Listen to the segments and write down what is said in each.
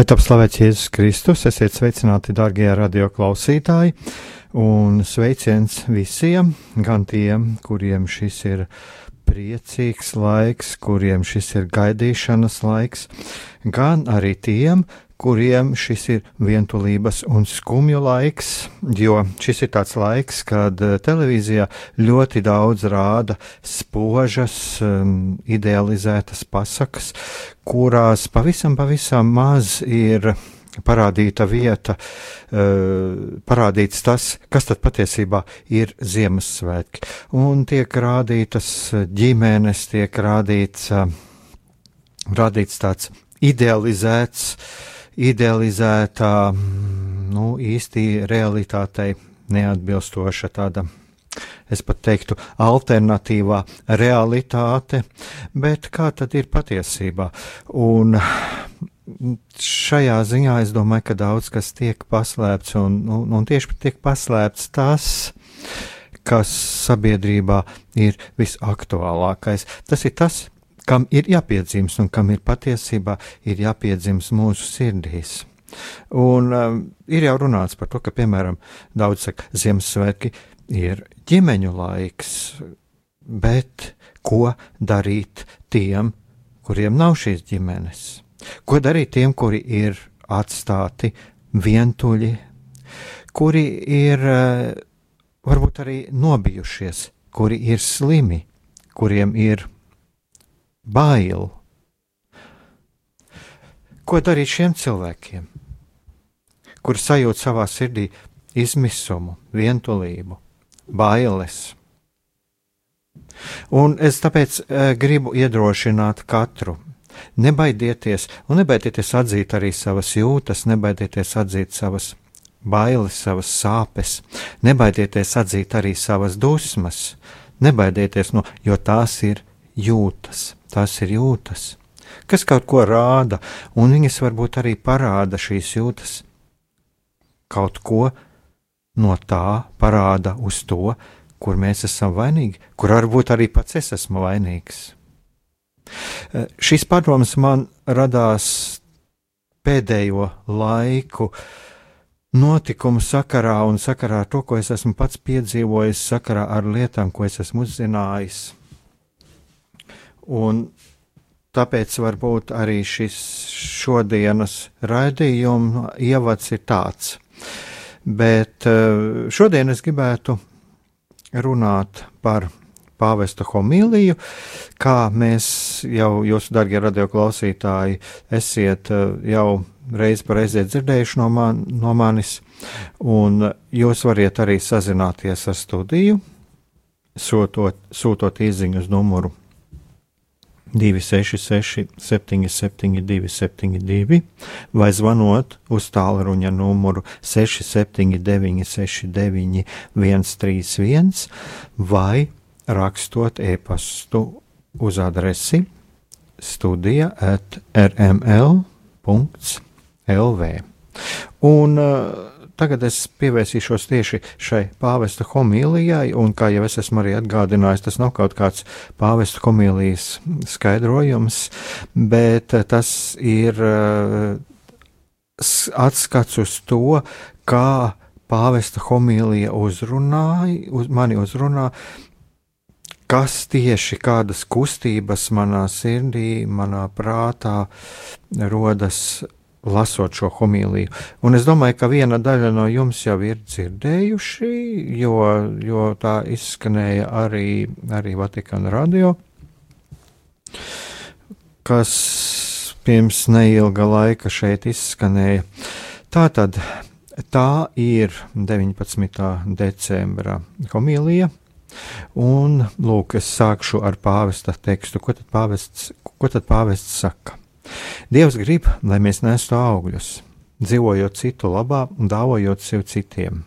Lai top slavēts Jēzus Kristus, esiet sveicināti, darbie radioklausītāji, un sveiciens visiem, gan tiem, kuriem šis ir priecīgs laiks, kuriem šis ir gaidīšanas laiks, gan arī tiem, kuriem šis ir vientulības un skumju laiks, jo šis ir tāds laiks, kad eh, televīzijā ļoti daudz rāda spožas, um, idealizētas pasakas, kurās pavisam, pavisam maz ir parādīta vieta, uh, parādīts tas, kas tad patiesībā ir Ziemassvētki. Un tiek rādītas ģimenes, tiek rādīts, uh, rādīts tāds idealizēts uh, idealizētā, nu, īsti realitātei neatbilstoša tāda es pat teiktu, alternatīvā realitāte, bet kā tad ir patiesībā? Un šajā ziņā es domāju, ka daudz kas tiek paslēpts, un, un, un tieši tiek paslēpts tas, kas sabiedrībā ir visaktuālākais. Tas ir tas, kam ir jāpiedzimst un kam ir patiesībā ir jāpiedzimst mūsu sirdīs. Un um, ir jau runāts par to, ka, piemēram, daudz saka, Ziemassvētki ir ģimeņu laiks, bet ko darīt tiem, kuriem nav šīs ģimenes? Ko darīt tiem, kuri ir atstāti vientuļi, kuri ir uh, varbūt arī nobijušies, kuri ir slimi, kuriem ir bail. Ko darīt šiem cilvēkiem, kuri sajūt savā sirdī izmisumu, vientulību, bailes? Un es tāpēc e, gribu iedrošināt katru. Nebaidieties, un nebaidieties atzīt arī savas jūtas, nebaidieties atzīt savas bailes, savas sāpes, nebaidieties atzīt arī savas dusmas, nebaidieties no, jo tās ir jūtas tās ir jūtas, kas kaut ko rāda, un viņas varbūt arī parāda šīs jūtas. Kaut ko no tā parāda uz to, kur mēs esam vainīgi, kur varbūt arī pats es esmu vainīgs. Eh, šis padoms man radās pēdējo laiku notikumu sakarā un sakarā ar to, ko es esmu pats piedzīvojis, sakarā ar lietām, ko es esmu uzzinājis. Un tāpēc varbūt arī šis šodienas raidījuma ievads ir tāds. Bet eh, šodien es gribētu runāt par pāvesta homīliju, kā mēs jau, jūsu darbie radioklausītāji, esiet eh, jau reizi par reizi dzirdējuši no, man, no manis, un jūs variet arī sazināties ar studiju, sūtot, sūtot īziņu uz numuru 266, 772, 72, vai zvanot uz tālruņa numuru 679, 69, 131, vai rakstot e-pastu uz adresi studija at rml.lv. Un uh, Tagad es pievērsīšos tieši šai pāvesta homīlijai, un, kā jau es esmu arī atgādinājis, tas nav kaut kāds pāvesta homīlijas skaidrojums, bet tas ir uh, atskats uz to, kā pāvesta homīlija uzrunāja, uz mani uzrunā, kas tieši kādas kustības manā sirdī, manā prātā rodas lasot šo homīliju. Un es domāju, ka viena daļa no jums jau ir dzirdējuši, jo, jo tā izskanēja arī, arī Vatikāna radio, kas pirms neilga laika šeit izskanēja. Tā tad tā ir 19. decembra homīlija. Un, lūk, es sākšu ar pāvesta tekstu. Ko tad pāvests, ko tad pāvests saka? Dievs grib, lai mēs nestu augļus, dzīvojot citu labā un dāvojot sev citiem.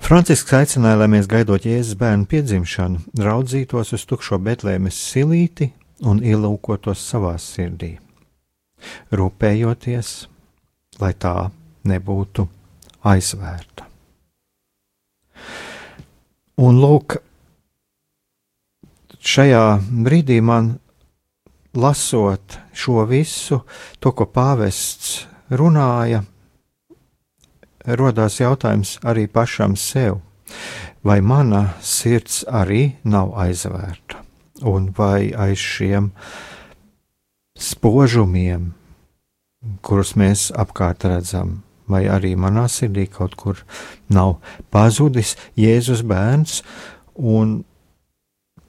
Francisks aicināja, lai mēs gaidot Jēzus bērnu piedzimšanu, raudzītos uz tukšo betlēmes silīti un ielūkotos savā sirdī, rūpējoties, lai tā nebūtu aizvērta. Un lūk, šajā brīdī man lasot šo visu, to, ko pāvests runāja, rodās jautājums arī pašam sev, vai mana sirds arī nav aizvērta, un vai aiz šiem spožumiem, kurus mēs apkārt redzam, vai arī manā sirdī kaut kur nav pazudis Jēzus bērns, un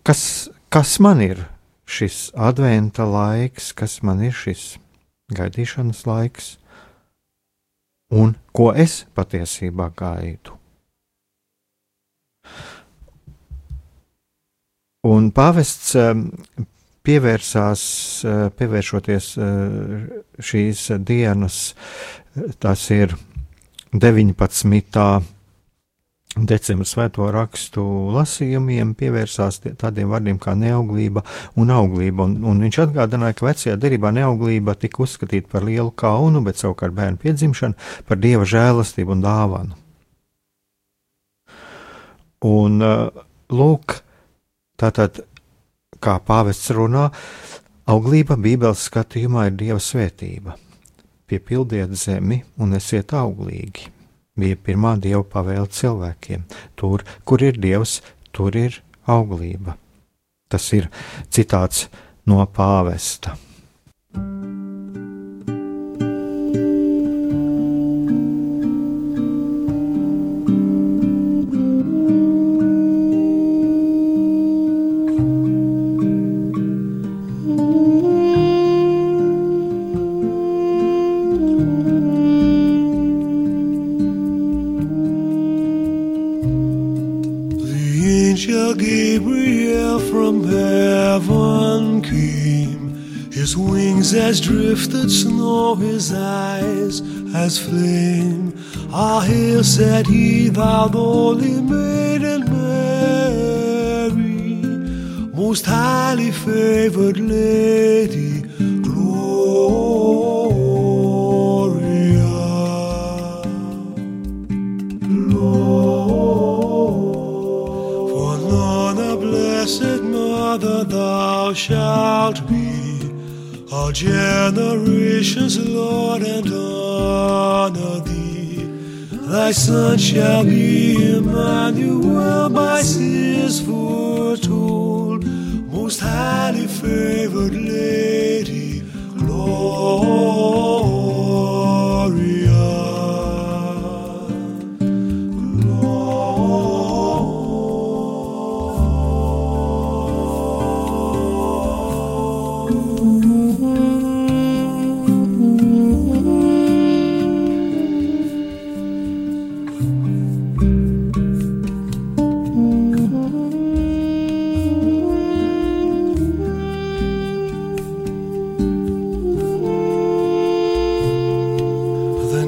kas, kas man ir šis adventa laiks, kas man ir šis gaidīšanas laiks, un ko es patiesībā gaidu. Un pāvests um, pievērsās, uh, pievēršoties uh, šīs dienas, tas ir 19 decembra svēto rakstu lasījumiem pievērsās tādiem vārdiem kā neauglība un auglība, un, un viņš atgādināja, ka vecajā derībā neauglība tika uzskatīta par lielu kaunu, bet savukārt bērnu piedzimšanu par dieva žēlastību un dāvanu. Un uh, lūk, tātad, kā pāvests runā, auglība Bībeles skatījumā ir dieva svētība. Piepildiet zemi un esiet auglīgi bija pirmā dieva pavēle cilvēkiem. Tur, kur ir dievs, tur ir auglība. Tas ir citāts no pāvesta. As drifted snow, his eyes as flame. Ah, here said he, thou holy maiden Mary, most highly favored lady, Gloria. Lord, for none a blessed mother thou shalt generations, Lord, and honor thee. Thy son shall be Emmanuel by seers foretold, most highly favored lady, Lord.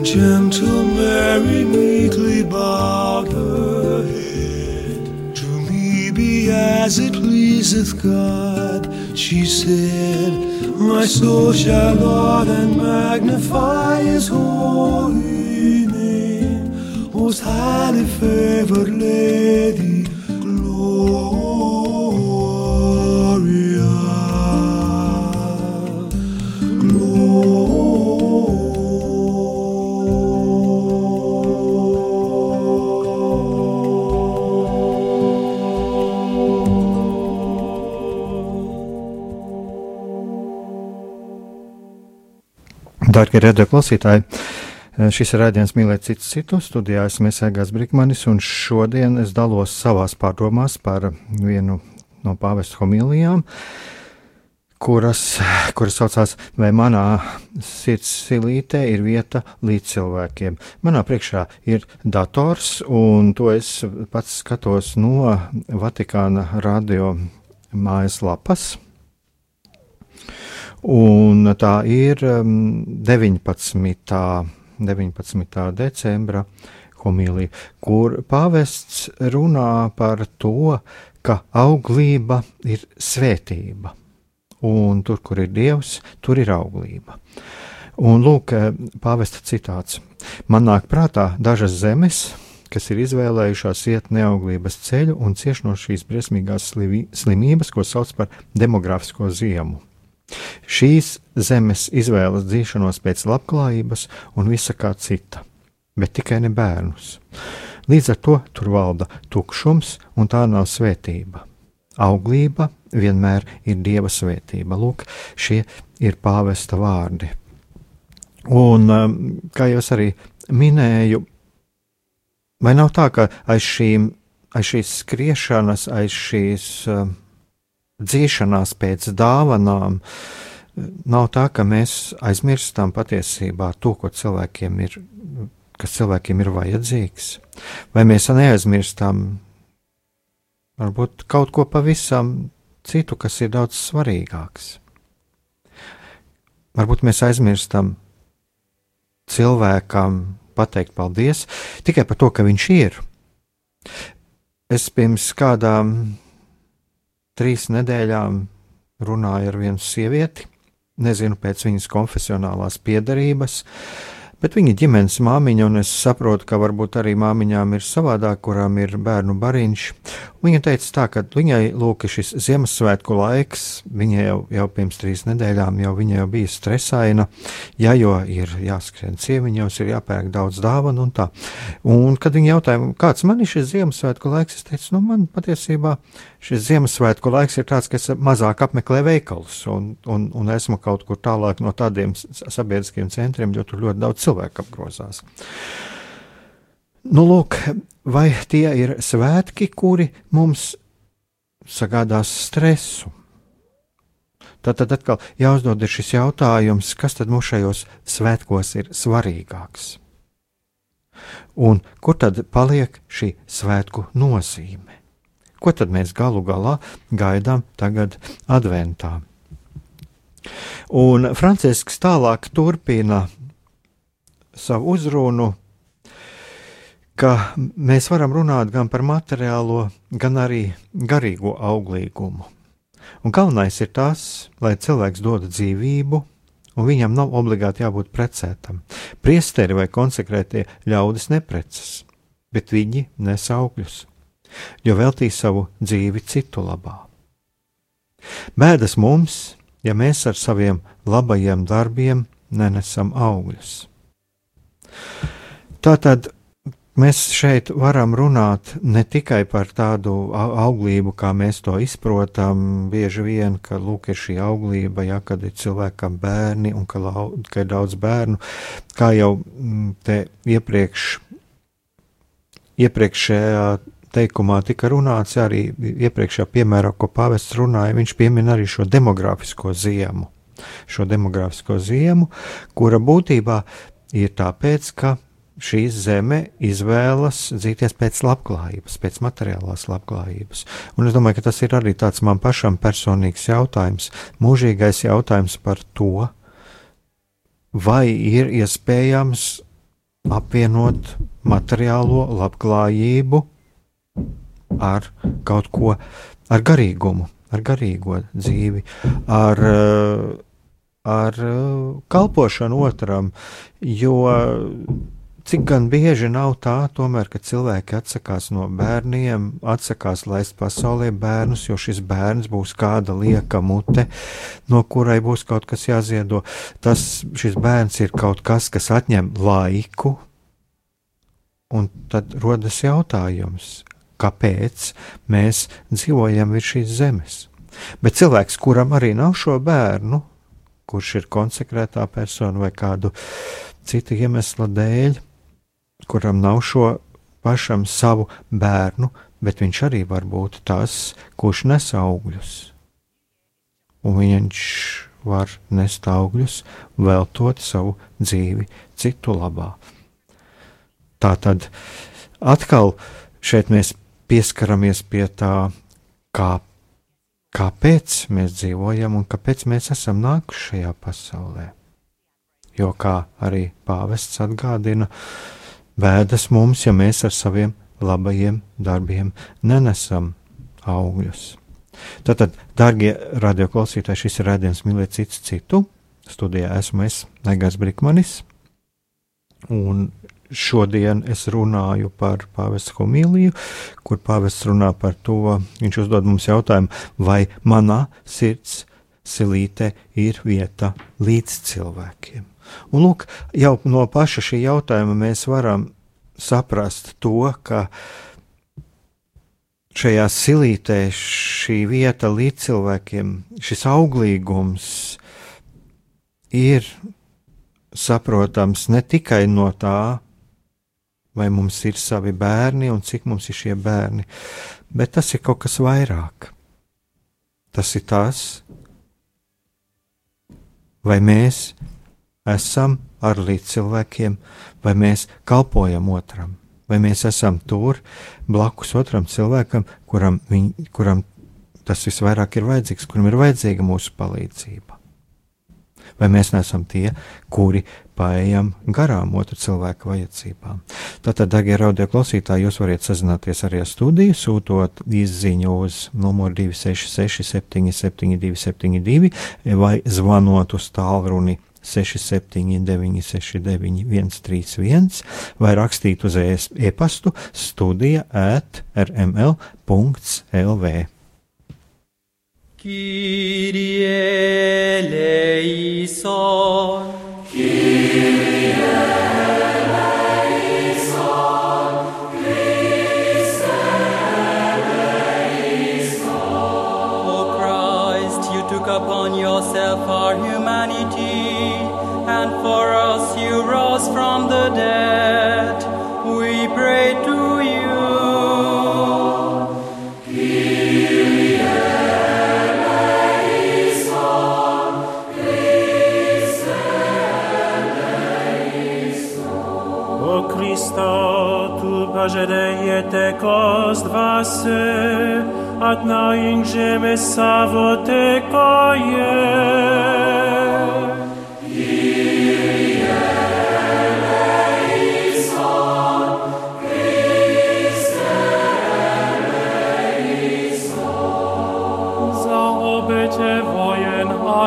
gentle Mary meekly bowed her head. To me be as it pleaseth God, she said. My soul shall laud and magnify his holy name, most highly favored lady. Darbie radioklausītāji, šis ir raidījums Mīlēt citus citus. Studijā esmu Esēgās Brikmanis, un šodien es dalos savās pārdomās par vienu no pāvesta homilijām, kuras, kuras saucās, vai manā sirds silītē ir vieta līdz cilvēkiem. Manā priekšā ir dators, un to es pats skatos no Vatikāna radio mājaslapas. Un tā ir 19. Um, 19. decembra homīlija, kur pāvests runā par to, ka auglība ir svētība. Un tur, kur ir dievs, tur ir auglība. Un lūk, pāvesta citāts. Man nāk prātā dažas zemes, kas ir izvēlējušās iet neauglības ceļu un cieš no šīs briesmīgās slimības, ko sauc par demogrāfisko ziemu. Šīs zemes izvēlas dzīšanos pēc labklājības un visa kā cita, bet tikai ne bērnus. Līdz ar to tur valda tukšums, un tā nav svētība. Auglība vienmēr ir dieva svētība. Lūk, šie ir pāvesta vārdi. Un, um, kā jau es arī minēju, vai nav tā, ka aiz, šīm, aiz šīs skriešanas, aiz šīs um, dzīšanās pēc dāvanām, nav tā, ka mēs aizmirstam patiesībā to, ko cilvēkiem ir, kas cilvēkiem ir vajadzīgs. Vai mēs neaizmirstam varbūt kaut ko pavisam citu, kas ir daudz svarīgāks. Varbūt mēs aizmirstam cilvēkam pateikt paldies tikai par to, ka viņš ir. Es pirms kādām trīs nedēļām runāju ar vienu sievieti, nezinu pēc viņas konfesionālās piedarības, Bet viņa ģimenes māmiņa, un es saprotu, ka varbūt arī māmiņām ir savādāk, kurām ir bērnu bariņš. Viņa teica tā, ka viņai lūk šis Ziemassvētku laiks, viņai jau, jau pirms trīs nedēļām jau viņa jau bija stresaina, ja jo ir jāskrien cieviņos, ir jāpērk daudz dāvanu un tā. Un kad viņa jautāja, kāds man ir šis Ziemassvētku laiks, es teicu, nu man patiesībā šis Ziemassvētku laiks ir tāds, ka es mazāk apmeklēju veikalus un, un, un esmu kaut kur tālāk no tādiem sabiedriskiem centriem, jo tur ļoti daudz cilvēku cilvēku apgrozās. Nu, lūk, vai tie ir svētki, kuri mums sagādās stresu? Tad, tad atkal jāuzdod šis jautājums, kas tad mums šajos svētkos ir svarīgāks? Un kur tad paliek šī svētku nozīme? Ko tad mēs galu galā gaidām tagad adventā? Un Francisks tālāk turpina savu uzrunu, ka mēs varam runāt gan par materiālo, gan arī garīgo auglīgumu. Un galvenais ir tas, lai cilvēks dod dzīvību, un viņam nav obligāti jābūt precētam. Priesteri vai konsekrētie ļaudis neprecas, bet viņi nes augļus, jo veltīs savu dzīvi citu labā. Bēdas mums, ja mēs ar saviem labajiem darbiem nenesam augļus. Tātad mēs šeit varam runāt ne tikai par tādu auglību, kā mēs to izprotam, bieži vien, ka lūk, ir šī auglība, ja kad ir cilvēkam bērni un ka, lau, ka ir daudz bērnu, kā jau mm, te iepriekš, iepriekšējā teikumā tika runāts, arī iepriekšējā piemērā, ko pāvests runāja, viņš piemin arī šo demogrāfisko ziemu. Šo demogrāfisko ziemu, kura būtībā ir tāpēc, ka šī zeme izvēlas dzīties pēc labklājības, pēc materiālās labklājības. Un es domāju, ka tas ir arī tāds man pašam personīgs jautājums, mūžīgais jautājums par to, vai ir iespējams apvienot materiālo labklājību ar kaut ko, ar garīgumu, ar garīgo dzīvi, ar uh, ar uh, kalpošanu otram, jo cik gan bieži nav tā, tomēr, ka cilvēki atsakās no bērniem, atsakās laist pasaulē bērnus, jo šis bērns būs kāda lieka mute, no kurai būs kaut kas jāziedo. Tas šis bērns ir kaut kas, kas atņem laiku, un tad rodas jautājums, kāpēc mēs dzīvojam virs šīs zemes. Bet cilvēks, kuram arī nav šo bērnu, kurš ir konsekrētā persona vai kādu citu iemeslu dēļ, kuram nav šo pašam savu bērnu, bet viņš arī var būt tas, kurš nes augļus. Un viņš var nest augļus, veltot savu dzīvi citu labā. Tā tad atkal šeit mēs pieskaramies pie tā, kā, kāpēc mēs dzīvojam un kāpēc mēs esam nākuši šajā pasaulē. Jo, kā arī pāvests atgādina, bēdas mums, ja mēs ar saviem labajiem darbiem nenesam augļus. Tātad, darbie radioklausītāji, šis ir rādījums mīlēt cits citu. Studijā esmu es, Negars Brikmanis. Un šodien es runāju par pāvestu homīliju, kur pāvests runā par to, viņš uzdod mums jautājumu, vai manā sirds silīte ir vieta līdz cilvēkiem. Un lūk, jau no paša šī jautājuma mēs varam saprast to, ka šajā silītē šī vieta līdz cilvēkiem, šis auglīgums ir saprotams ne tikai no tā, vai mums ir savi bērni un cik mums ir šie bērni, bet tas ir kaut kas vairāk. Tas ir tas, vai mēs esam ar līdzcilvēkiem, vai mēs kalpojam otram, vai mēs esam tur blakus otram cilvēkam, kuram, viņ, kuram tas visvairāk ir vajadzīgs, kuram ir vajadzīga mūsu palīdzība. Vai mēs neesam tie, kuri paējam garām otru cilvēku vajadzībām? Tātad, darbie radio klausītāji, jūs varat sazināties arī ar studiju, sūtot izziņu uz numuru 266, 772, 72 vai zvanot uz tālruni 679, 69, 131 vai rakstīt uz e-pastu studija at rml.lv. Kyrie eleison. Kyrie upon yourself our humanity, and for us you rose from the dead. Blažené kost vase, ad naing žeme savote koje.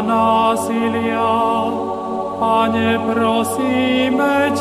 насилия, Пане, просиме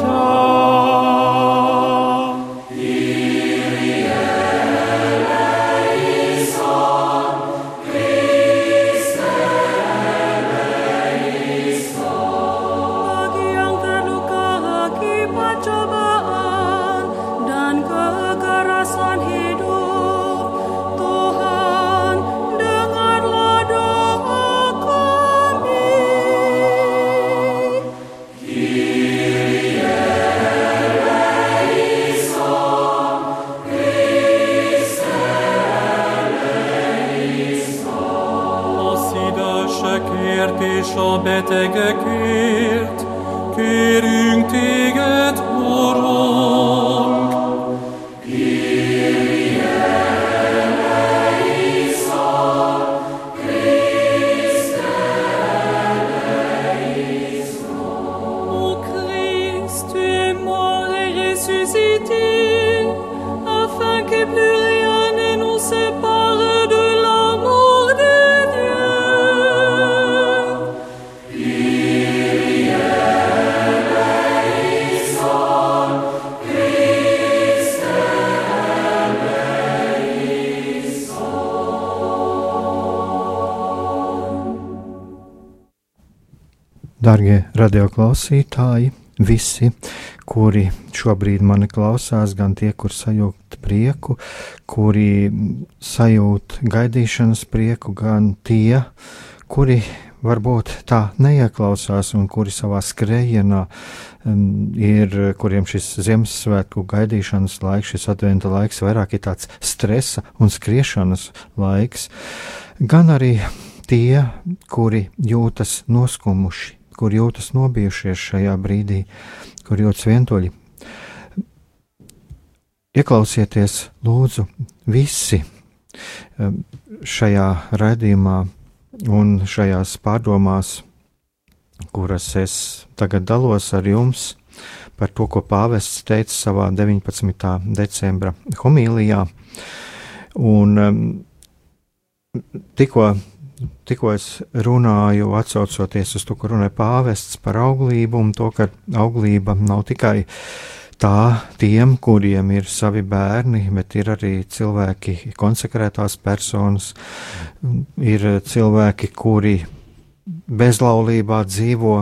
radioklausītāji, visi, kuri šobrīd mani klausās, gan tie, kur sajūt prieku, kuri sajūt gaidīšanas prieku, gan tie, kuri varbūt tā neieklausās un kuri savā skrējienā um, ir, kuriem šis Ziemassvētku gaidīšanas laiks, šis adventa laiks vairāk ir tāds stresa un skriešanas laiks, gan arī tie, kuri jūtas noskumuši, kur jūtas nobijušies šajā brīdī, kur jūtas vientuļi. Ieklausieties, lūdzu, visi um, šajā raidījumā un šajās pārdomās, kuras es tagad dalos ar jums par to, ko pāvests teica savā 19. decembra homīlijā. Un um, tikko, tikko es runāju, atcaucoties uz to, ko runāja pāvests par auglību un to, ka auglība nav tikai tā tiem, kuriem ir savi bērni, bet ir arī cilvēki, konsekrētās personas, ir cilvēki, kuri bezlaulībā dzīvo,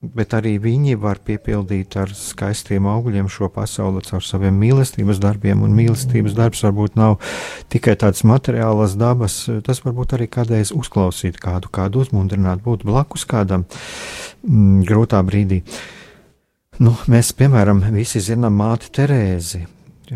bet arī viņi var piepildīt ar skaistiem augļiem šo pasauli caur saviem mīlestības darbiem, un mīlestības darbs varbūt nav tikai tāds materiālas dabas, tas varbūt arī kādreiz uzklausīt kādu, kādu uzmundrināt, būt blakus kādam mm, grūtā brīdī. Nu, mēs, piemēram, visi zinām māti Terēzi,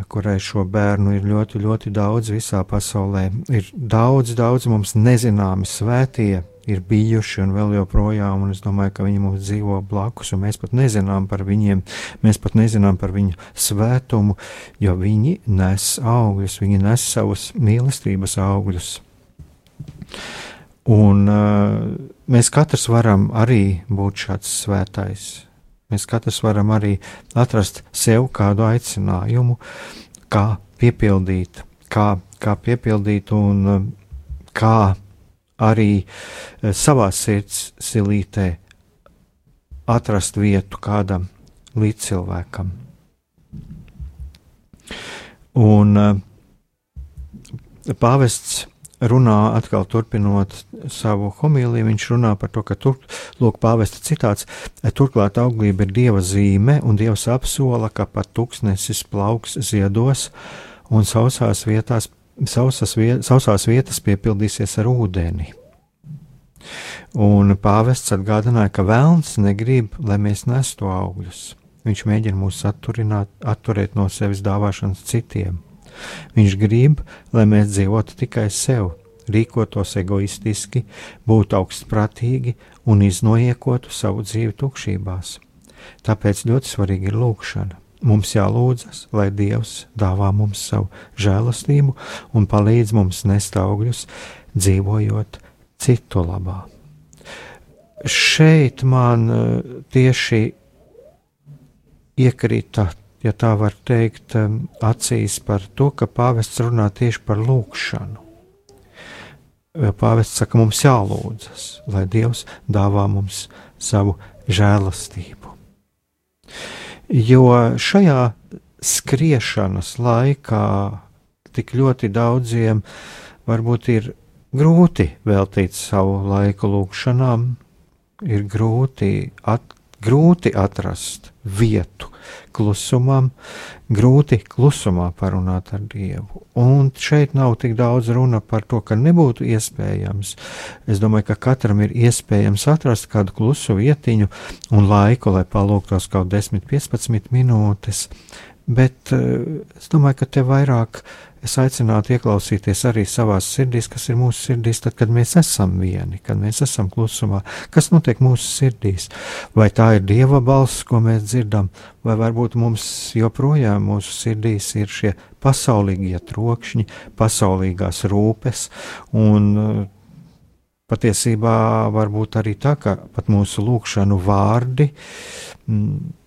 kurai šo bērnu ir ļoti, ļoti daudz visā pasaulē. Ir daudz, daudz mums nezināmi svētie, ir bijuši un vēl joprojām, un es domāju, ka viņi mums dzīvo blakus, un mēs pat nezinām par viņiem, mēs pat nezinām par viņu svētumu, jo viņi nes augļus, viņi nes savus mīlestības augļus. Un uh, mēs katrs varam arī būt šāds svētais. Mēs katrs varam arī atrast sev kādu aicinājumu, kā piepildīt, kā, kā piepildīt un um, kā arī uh, savā sirds silītē atrast vietu kādam līdzcilvēkam. Un uh, pāvests runā, atkal turpinot savu homīliju, viņš runā par to, ka tur, lūk, pāvesta citāts, turklāt auglība ir dieva zīme, un dievs apsola, ka pat tūkstnesis plauks ziedos, un sausās vietās, sausas viet, sausās vietas piepildīsies ar ūdeni. Un pāvests atgādināja, ka vēlns negrib, lai mēs nestu augļus. Viņš mēģina mūs atturēt no sevis dāvāšanas citiem. Viņš grib, lai mēs dzīvotu tikai sev, rīkotos egoistiski, būtu augstprātīgi un iznoiekotu savu dzīvi tukšībās. Tāpēc ļoti svarīgi ir lūkšana. Mums jālūdzas, lai Dievs dāvā mums savu žēlastību un palīdz mums nest augļus, dzīvojot citu labā. Šeit man eh, tieši iekrita ja tā var teikt, acīs par to, ka pāvests runā tieši par lūgšanu. Pāvests saka, mums jālūdzas, lai Dievs dāvā mums savu žēlastību. Jo šajā skriešanas laikā tik ļoti daudziem varbūt ir grūti veltīt savu laiku lūgšanām, ir grūti, at, grūti atrast vietu, klusumam, grūti klusumā parunāt ar Dievu. Un šeit nav tik daudz runa par to, ka nebūtu iespējams. Es domāju, ka katram ir iespējams atrast kādu klusu vietiņu un laiku, lai palūgtos kaut 10-15 minūtes. Bet eh, es domāju, ka te vairāk es aicinātu ieklausīties arī savās sirdīs, kas ir mūsu sirdīs, tad, kad mēs esam vieni, kad mēs esam klusumā. Kas notiek mūsu sirdīs? Vai tā ir dieva balss, ko mēs dzirdam, vai varbūt mums joprojām mūsu sirdīs ir šie pasaulīgie trokšņi, pasaulīgās rūpes un patiesībā varbūt arī tā, ka pat mūsu lūkšanu vārdi. Mm,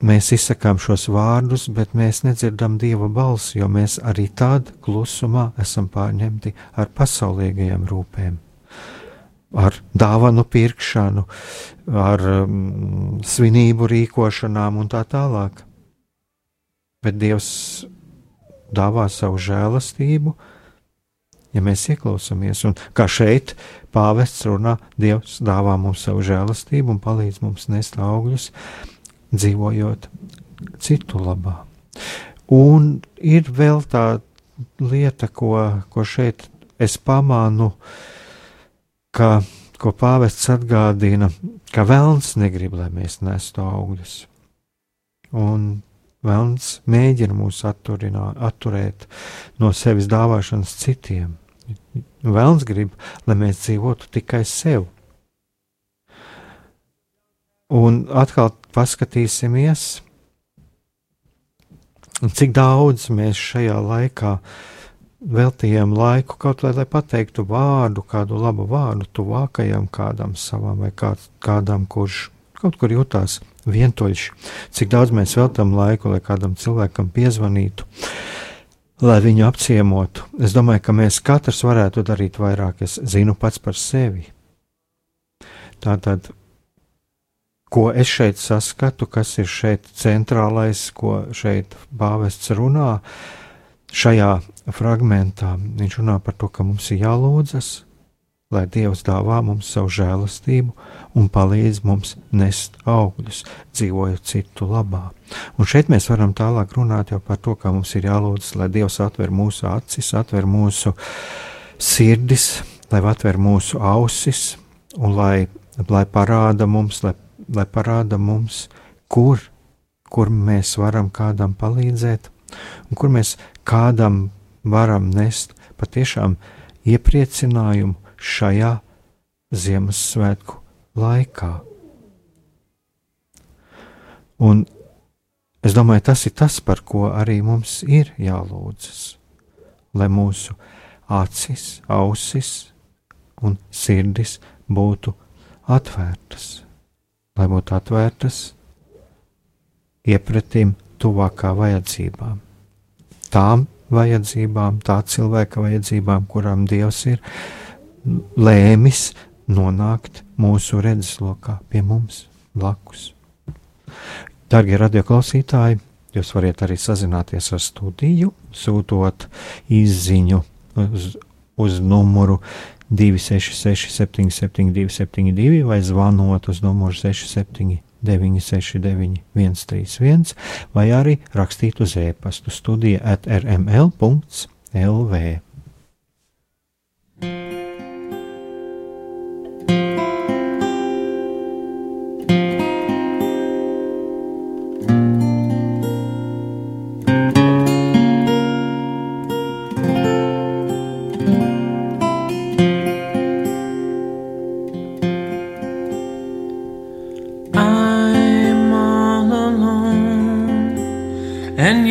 Mēs izsakām šos vārdus, bet mēs nedzirdam dieva balsi, jo mēs arī tādā klusumā esam pārņemti ar pasaulīgajām rūpēm, ar dāvanu pirkšanu, ar um, svinību rīkošanām un tā tālāk. Bet Dievs dāvā savu žēlastību, ja mēs ieklausāmies. Un kā šeit pāvests runā, Dievs dāvā mums savu žēlastību un palīdz mums nest augļus dzīvojot citu labā. Un ir vēl tā lieta, ko, ko šeit es pamānu, ka ko pāvests atgādina, ka vēlns negrib, lai mēs nestu augļus. Un vēlns mēģina mūs atturēt no sevis dāvāšanas citiem. Vēlns grib, lai mēs dzīvotu tikai sev. Un atkal paskatīsimies, cik daudz mēs šajā laikā veltījām laiku kaut lai, lai pateiktu vārdu, kādu labu vārdu tuvākajam kādam savam vai kād, kādam, kurš kaut kur jutās vientuļš. Cik daudz mēs veltam laiku, lai kādam cilvēkam piezvanītu, lai viņu apciemotu. Es domāju, ka mēs katrs varētu darīt vairāk. Es zinu pats par sevi. Tātad, ko es šeit saskatu, kas ir šeit centrālais, ko šeit bāvests runā, šajā fragmentā viņš runā par to, ka mums ir jālūdzas, lai Dievs dāvā mums savu žēlastību un palīdz mums nest augļus, dzīvojot citu labā. Un šeit mēs varam tālāk runāt par to, kā mums ir jālūdz, lai Dievs atver mūsu acis, atver mūsu sirdis, lai atver mūsu ausis un lai, lai parāda mums, lai, lai parāda mums, kur, kur mēs varam kādam palīdzēt un kur mēs kādam varam nest patiešām iepriecinājumu šajā Ziemassvētku laikā. Un es domāju, tas ir tas, par ko arī mums ir jālūdzas, lai mūsu acis, ausis un sirdis būtu atvērtas, lai būtu atvērtas iepratīm tuvākā vajadzībām. Tām vajadzībām, tā cilvēka vajadzībām, kurām Dievs ir lēmis nonākt mūsu redzeslokā pie mums blakus. Darbie radioklausītāji, jūs varat arī sazināties ar studiju, sūtot izziņu uz, uz numuru 266, 772, 72 vai zvanot uz numuru 67 969, 131, vai arī rakstīt uz e-pastu studija at rml.lv.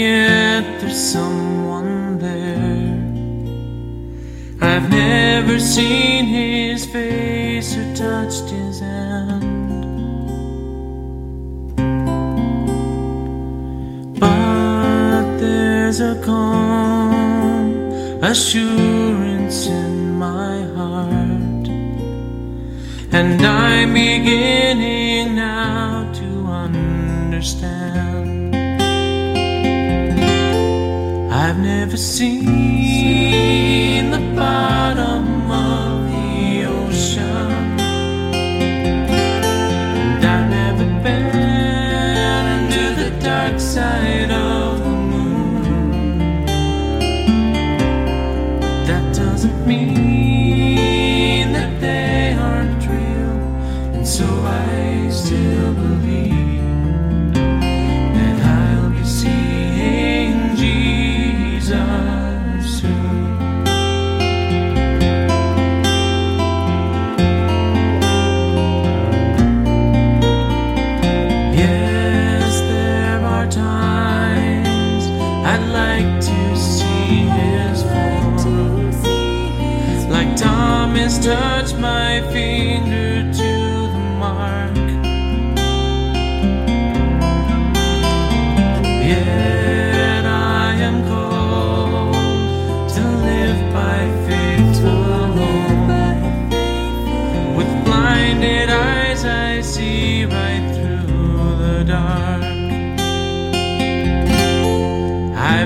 yet there's someone there. I've never seen his face or touched his hand. But there's a calm assurance in my heart, and I'm beginning now to understand. never seen.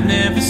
never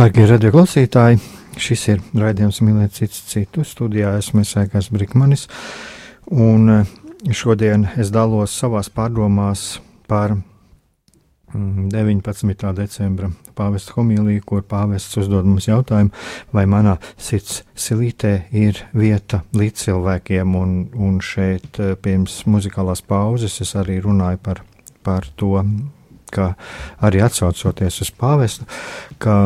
Darbie radioklausītāji, šis ir raidījums Mīlēt cits citu. Studijā esmu Sēkās Brikmanis, un eh, šodien es dalos savās pārdomās par 19. Mm, decembra pāvesta homīliju, kur pāvests uzdod mums jautājumu, vai manā sirds silītē ir vieta līdz cilvēkiem, un, un šeit eh, pirms muzikālās pauzes es arī runāju par, par to, ka arī atsaucoties uz pāvestu, ka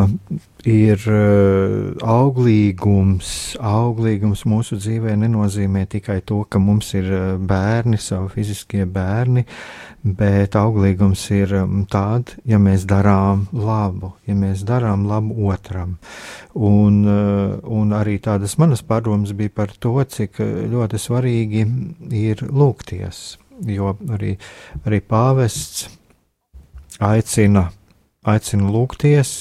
ir uh, auglīgums, auglīgums mūsu dzīvē nenozīmē tikai to, ka mums ir uh, bērni, savi fiziskie bērni, bet auglīgums ir um, tāds, ja mēs darām labu, ja mēs darām labu otram. Un, uh, un arī tādas manas padomas bija par to, cik ļoti svarīgi ir lūgties, jo arī, arī pāvests aicina, aicina lūgties.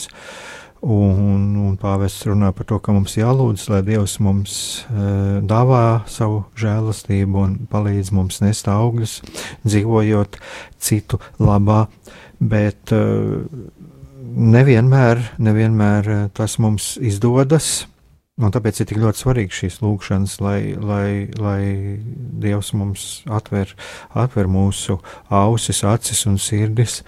Un, un pāvests runā par to, ka mums jālūdz, lai Dievs mums uh, dāvā savu žēlastību un palīdz mums nest augļus, dzīvojot citu labā. Bet uh, nevienmēr, nevienmēr tas mums izdodas. Un tāpēc ir tik ļoti svarīgi šīs lūkšanas, lai, lai, lai Dievs mums atver, atver mūsu ausis, acis un sirdis,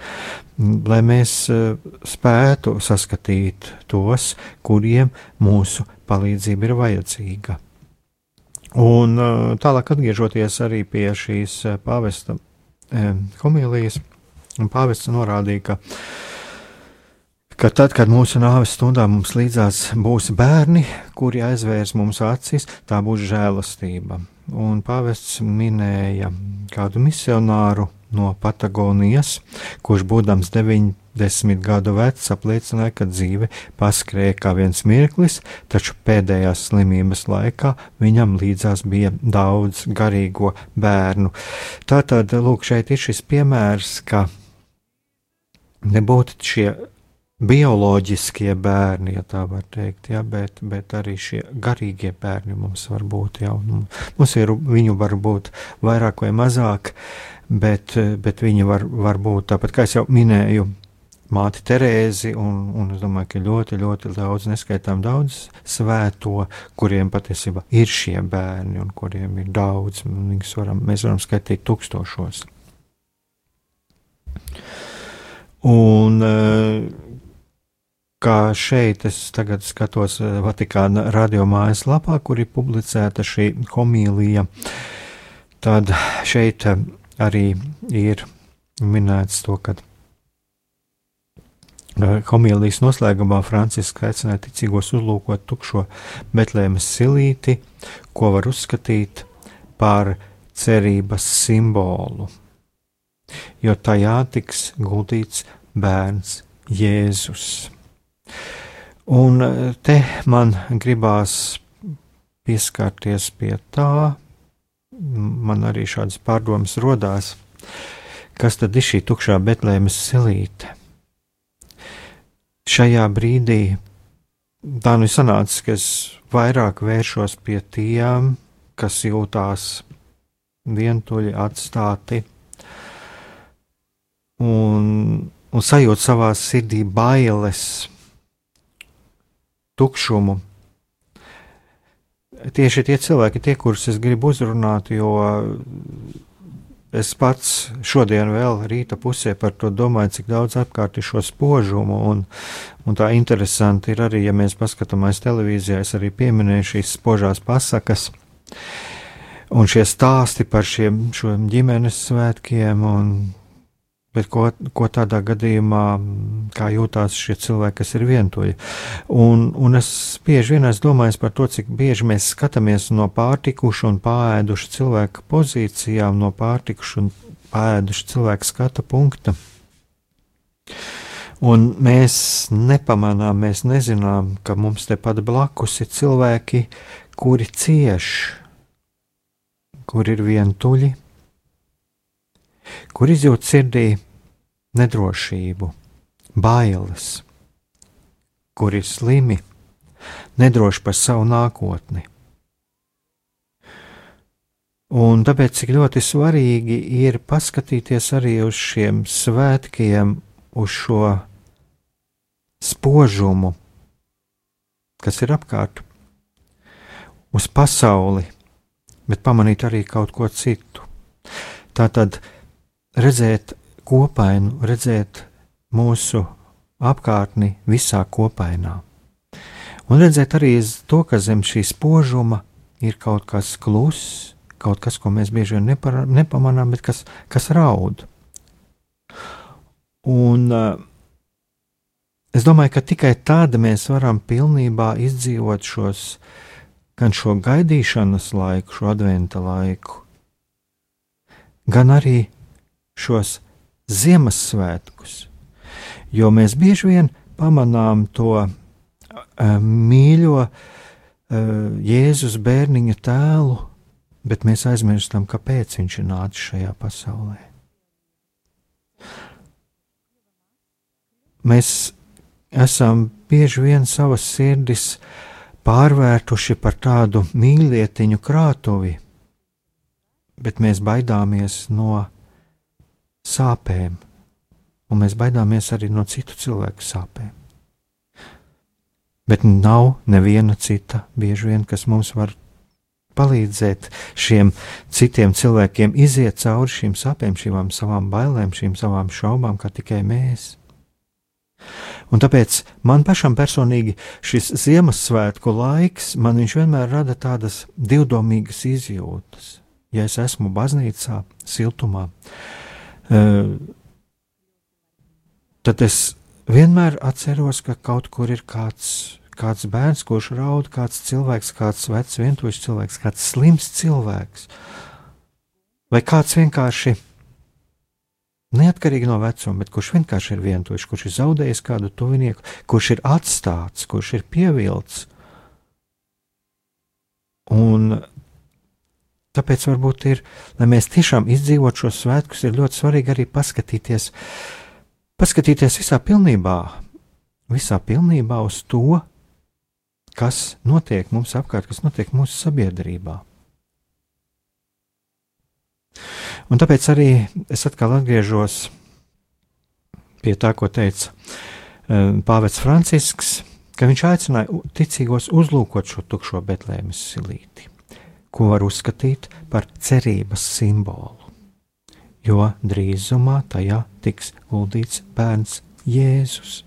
lai mēs eh, spētu saskatīt tos, kuriem mūsu palīdzība ir vajadzīga. Un eh, tālāk atgriežoties arī pie šīs eh, pāvesta homīlijas, pāvests norādīja, ka ka tad, kad mūsu nāves stundā mums līdzās būs bērni, kuri aizvērs mums acis, tā būs žēlastība. Un pāvests minēja kādu misionāru no Patagonijas, kurš būdams 90 gadu vecs apliecināja, ka dzīve paskrēja kā viens mirklis, taču pēdējās slimības laikā viņam līdzās bija daudz garīgo bērnu. Tātad, lūk, šeit ir šis piemērs, ka nebūtu šie bioloģiskie bērni, ja tā var teikt, ja, bet, bet arī šie garīgie bērni mums var būt jau. Nu, mums ir, viņu var būt vairāk vai mazāk, bet, bet viņi var, var būt tāpat, kā jau minēju, māti Terēzi, un, un es domāju, ka ļoti, ļoti daudz, neskaitām daudz svēto, kuriem patiesībā ir šie bērni, un kuriem ir daudz, varam, mēs varam skaitīt tūkstošos. Un uh, kā šeit es tagad skatos eh, Vatikāna radio mājaslapā, kur ir publicēta šī homīlija, tad šeit eh, arī ir minēts to, ka eh, homīlijas noslēgumā Francisks aicināja ticīgos uzlūkot tukšo Betlēmas silīti, ko var uzskatīt par cerības simbolu, jo tajā tiks guldīts bērns Jēzus. Un e, te man gribās pieskarties pie tā, man arī šādas pārdomas rodās, kas tad ir šī tukšā Betlēmas silīte. Šajā brīdī tā nu sanāca, ka es vairāk vēršos pie tiem, kas jūtās vientuļi atstāti. Un, un sajūt savā sirdī bailes tukšumu. Tieši tie cilvēki, tie, kurus es gribu uzrunāt, jo es pats šodien vēl rīta pusē par to domāju, cik daudz apkārt ir šo spožumu, un, un tā interesanti ir arī, ja mēs paskatāmies televīzijā, es arī pieminēju šīs spožās pasakas, un šie stāsti par šiem, šiem ģimenes svētkiem, un Bet ko, ko tādā gadījumā, kā jūtās šie cilvēki, kas ir vientuļi? Un, un es bieži vien domājis par to, cik bieži mēs skatāmies no pārtikušu un pāēdušu cilvēku pozīcijām, no pārtikušu un pāēdušu cilvēku skata punkta. Un mēs nepamanām, mēs nezinām, ka mums tepat blakus ir cilvēki, kuri cieš, kur ir vientuļi, kur izjūt sirdī nedrošību, bailes, kur ir slimi, nedroši par savu nākotni. Un tāpēc cik ļoti svarīgi ir paskatīties arī uz šiem svētkiem, uz šo spožumu, kas ir apkārt, uz pasauli, bet pamanīt arī kaut ko citu. Tā tad redzēt kopainu, redzēt mūsu apkārtni visā kopainā. Un redzēt arī to, ka zem šī spožuma ir kaut kas kluss, kaut kas, ko mēs bieži vien nepara, nepamanām, bet kas, kas raud. Un uh, es domāju, ka tikai tāda mēs varam pilnībā izdzīvot šos, gan šo gaidīšanas laiku, šo adventa laiku, gan arī šos Ziemassvētkus. Jo mēs bieži vien pamanām to uh, mīļo uh, Jēzus bērniņa tēlu, bet mēs aizmirstam, kāpēc viņš ir nācis šajā pasaulē. Mēs esam bieži vien savas sirdis pārvērtuši par tādu mīlietiņu krātuvi, bet mēs baidāmies no sāpēm, un mēs baidāmies arī no citu cilvēku sāpēm. Bet nav neviena cita, bieži vien, kas mums var palīdzēt šiem citiem cilvēkiem iziet cauri šīm sāpēm, šīm savām bailēm, šīm savām šaubām, kā tikai mēs. Un tāpēc man pašam personīgi šis Ziemassvētku laiks, man viņš vienmēr rada tādas divdomīgas izjūtas. Ja es esmu baznīcā, siltumā, tad es vienmēr atceros, ka kaut kur ir kāds kāds bērns, kurš raud, kāds cilvēks, kāds vecs, vientuļš cilvēks, kāds slims cilvēks, vai kāds vienkārši neatkarīgi no vecuma, bet kurš vienkārši ir vientuļš, kurš ir zaudējis kādu tuvinieku, kurš ir atstāts, kurš ir pievilcis. Un tāpēc varbūt ir, lai mēs tiešām izdzīvotu šos svētkus, ir ļoti svarīgi arī paskatīties, paskatīties visā pilnībā, visā pilnībā uz to, kas notiek mums apkārt, kas notiek mūsu sabiedrībā. Un tāpēc arī es atkal atgriežos pie tā, ko teica eh, Pāvets Francisks, ka viņš aicināja ticīgos uzlūkot šo tukšo Betlēmas silīti, ko var uzskatīt par cerības simbolu, jo drīzumā tajā tiks guldīts bērns Jēzus.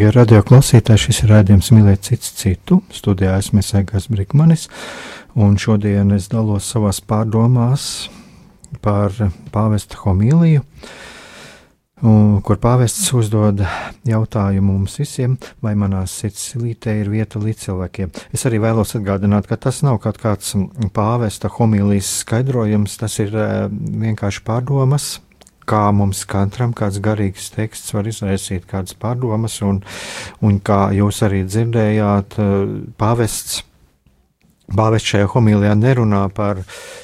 Dārgie radioklausītāji, šis ir rādījums mīlēt cits citu. Studijā esmu Sēgas Brikmanis, un šodien es dalos savās pārdomās par pāvesta homīliju, kur pāvests uzdod jautājumu mums visiem, vai manā sirds silītē ir vieta līdz cilvēkiem. Es arī vēlos atgādināt, ka tas nav kaut kāds pāvesta homīlijas skaidrojums, tas ir eh, vienkārši pārdomas kā mums katram kāds garīgs teksts var izraisīt kādas pārdomas, un, un kā jūs arī dzirdējāt, eh, pāvests. Pāvests šajā homilijā nerunā par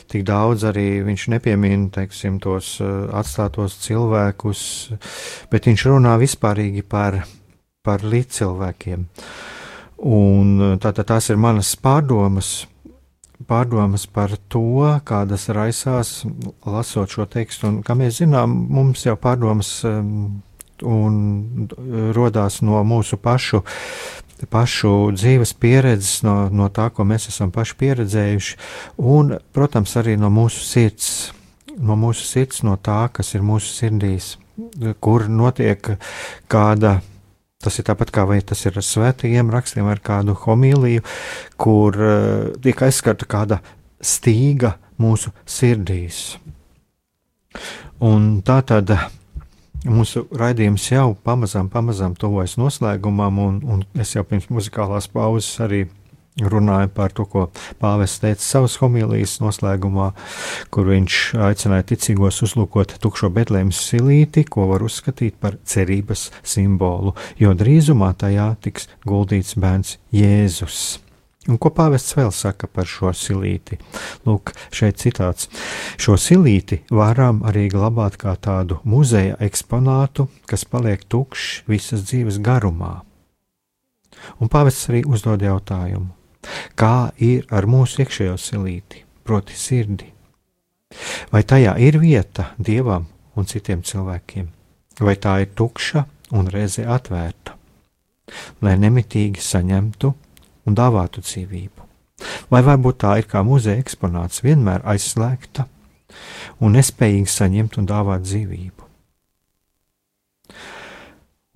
tik daudz, arī viņš nepiemina teiksim, tos eh, atstātos cilvēkus, bet viņš runā vispārīgi par, par līdzcilvēkiem. Un eh, tātad tās ir manas pārdomas, pārdomas par to, kādas raisās lasot šo tekstu. Un, kā mēs zinām, mums jau pārdomas um, un rodās no mūsu pašu, pašu dzīves pieredzes, no, no tā, ko mēs esam paši pieredzējuši, un, protams, arī no mūsu sirds, no mūsu sirds, no tā, kas ir mūsu sirdīs, kur notiek kāda Tas ir tāpat kā vai tas ir ar svētajiem rakstiem, ar kādu homīliju, kur uh, tiek aizskarta kāda stīga mūsu sirdīs. Un tā tad mūsu raidījums jau pamazām, pamazām tuvojas noslēgumam, un, un es jau pirms muzikālās pauzes arī runāja par to, ko Pāvests teica savas homīlijas noslēgumā, kur viņš aicināja ticīgos uzlūkot tukšo bedlēmas silīti, ko var uzskatīt par cerības simbolu, jo drīzumā tajā tiks guldīts bērns Jēzus. Un ko pāvests vēl saka par šo silīti? Lūk, šeit citāts. Šo silīti varam arī glabāt kā tādu muzeja eksponātu, kas paliek tukšs visas dzīves garumā. Un pāvests arī uzdod jautājumu, Kā ir ar mūsu iekšējo silīti, proti, sirdi? Vai tajā ir vieta dievam un citiem cilvēkiem, vai tā ir tukša un reizē atvērta, lai nemitīgi saņemtu un dāvātu dzīvību? Vai varbūt tā ir kā muzeja eksponāts, vienmēr aizslēgta un nespējīga saņemt un dāvāt dzīvību?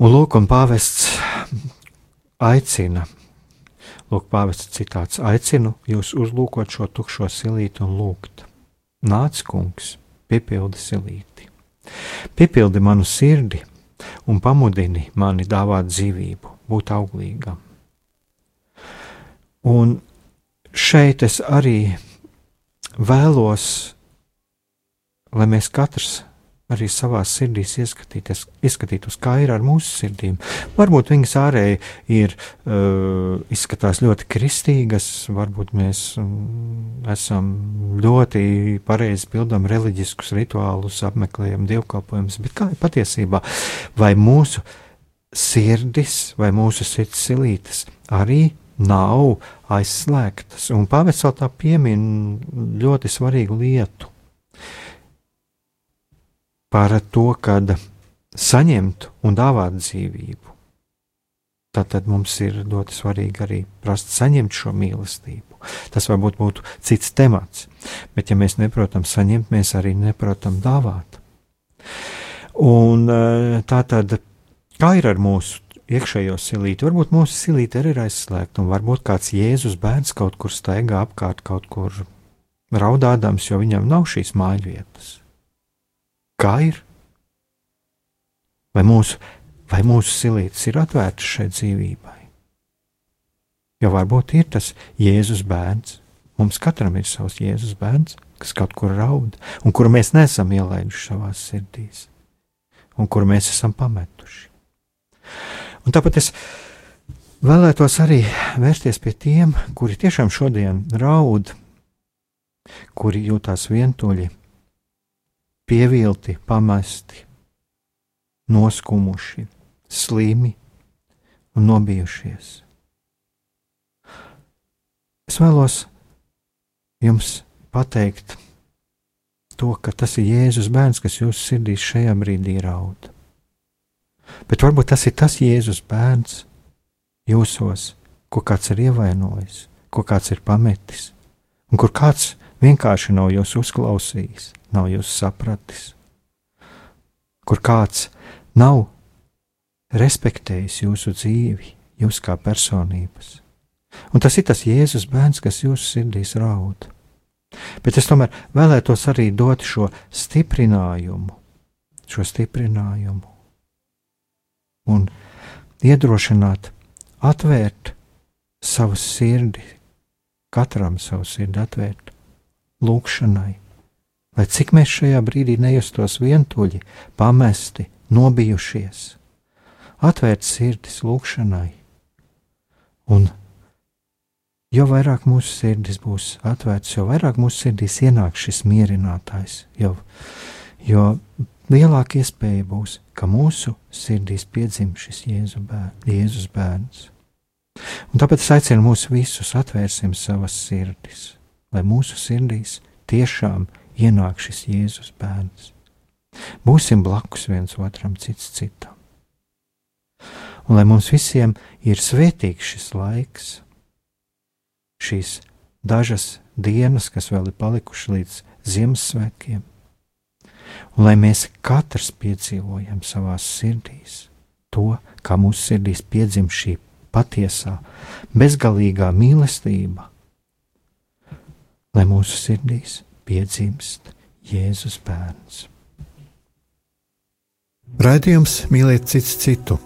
Un lūk, un pāvests aicina Lūk, pāvests citāts: Aicinu jūs uzlūkot šo tukšo silīti un lūgt. Nāc, kungs, piepildi silīti, piepildi manu sirdi un pamudini mani dāvāt dzīvību, būt auglīgam. Un šeit es arī vēlos, lai mēs katrs arī savā sirdī ieskatītos, kā ir ar mūsu sirdīm. Varbūt viņas ārēji ir uh, izskatās ļoti kristīgas, varbūt mēs um, esam ļoti pareizi pildām reliģiskus rituālus, apmeklējam dievkalpojumus, bet kā ir patiesībā? Vai mūsu sirdis vai mūsu sirds silītes arī nav aizslēgtas? Un pāvests vēl tā piemin ļoti svarīgu lietu par to, kad saņemt un dāvāt dzīvību. Tātad mums ir ļoti svarīgi arī prast saņemt šo mīlestību. Tas varbūt būtu cits temats, bet ja mēs neprotam saņemt, mēs arī neprotam dāvāt. Un e, tā tad, kā ir ar mūsu iekšējo silīti? Varbūt mūsu silīte arī ir aizslēgta, un varbūt kāds Jēzus bērns kaut kur staigā apkārt, kaut kur raudādams, jo viņam nav šīs mājvietas. Kā ir? Vai mūsu, vai mūsu silītes ir atvērtas šai dzīvībai? Jo varbūt ir tas Jēzus bērns. Mums katram ir savs Jēzus bērns, kas kaut kur raud, un kuru mēs neesam ielaiduši savā sirdīs, un kuru mēs esam pametuši. Un tāpēc es vēlētos arī vērsties pie tiem, kuri tiešām šodien raud, kuri jūtās vientuļi, pievilti, pamesti, noskumuši, slimi un nobijušies. Es vēlos jums pateikt to, ka tas ir Jēzus bērns, kas jūsu sirdīs šajā brīdī raud. Bet varbūt tas ir tas Jēzus bērns jūsos, ko kāds ir ievainojis, ko kāds ir pametis, un kur kāds vienkārši nav jūs uzklausījis nav jūs sapratis, kur kāds nav respektējis jūsu dzīvi, jūs kā personības. Un tas ir tas Jēzus bērns, kas jūsu sirdīs raud. Bet es tomēr vēlētos arī dot šo stiprinājumu, šo stiprinājumu un iedrošināt, atvērt savu sirdi, katram savu sirdi atvērt lūgšanai, lai cik mēs šajā brīdī nejustos vientuļi, pamesti, nobijušies, atvērt sirdis lūgšanai. Un jo vairāk mūsu sirdis būs atvērts, jo vairāk mūsu sirdīs ienāks šis mierinātājs, jo, jo lielāka iespēja būs, ka mūsu sirdīs piedzim šis Jēzu bēr, Jēzus bērns. Un tāpēc aicinu mūs visus atvērsim savas sirdis, lai mūsu sirdīs tiešām ienāk šis Jēzus bērns. Būsim blakus viens otram, cits citam. Un lai mums visiem ir svētīgs šis laiks, šīs dažas dienas, kas vēl ir palikušas līdz Ziemassvētkiem, un lai mēs katrs piedzīvojam savā sirdīs to, kā mūsu sirdīs piedzim šī patiesā, bezgalīgā mīlestība, lai mūsu sirdīs piedzimst Jēzus bērns. Raidījums mīlēt cits citu.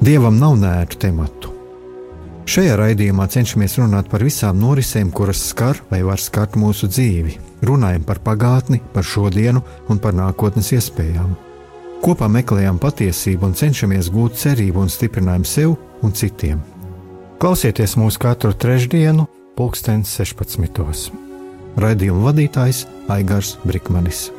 Dievam nav nērtu tematu Šajā raidījumā cenšamies runāt par visām norisēm, kuras skar vai var skart mūsu dzīvi. Runājam par pagātni, par šodienu un par nākotnes iespējām. Kopā meklējam patiesību un cenšamies gūt cerību un stiprinājumu sev un citiem. Klausieties mūsu katru trešdienu, pulksten 16. Raidījuma vadītājs Aigars Brikmanis.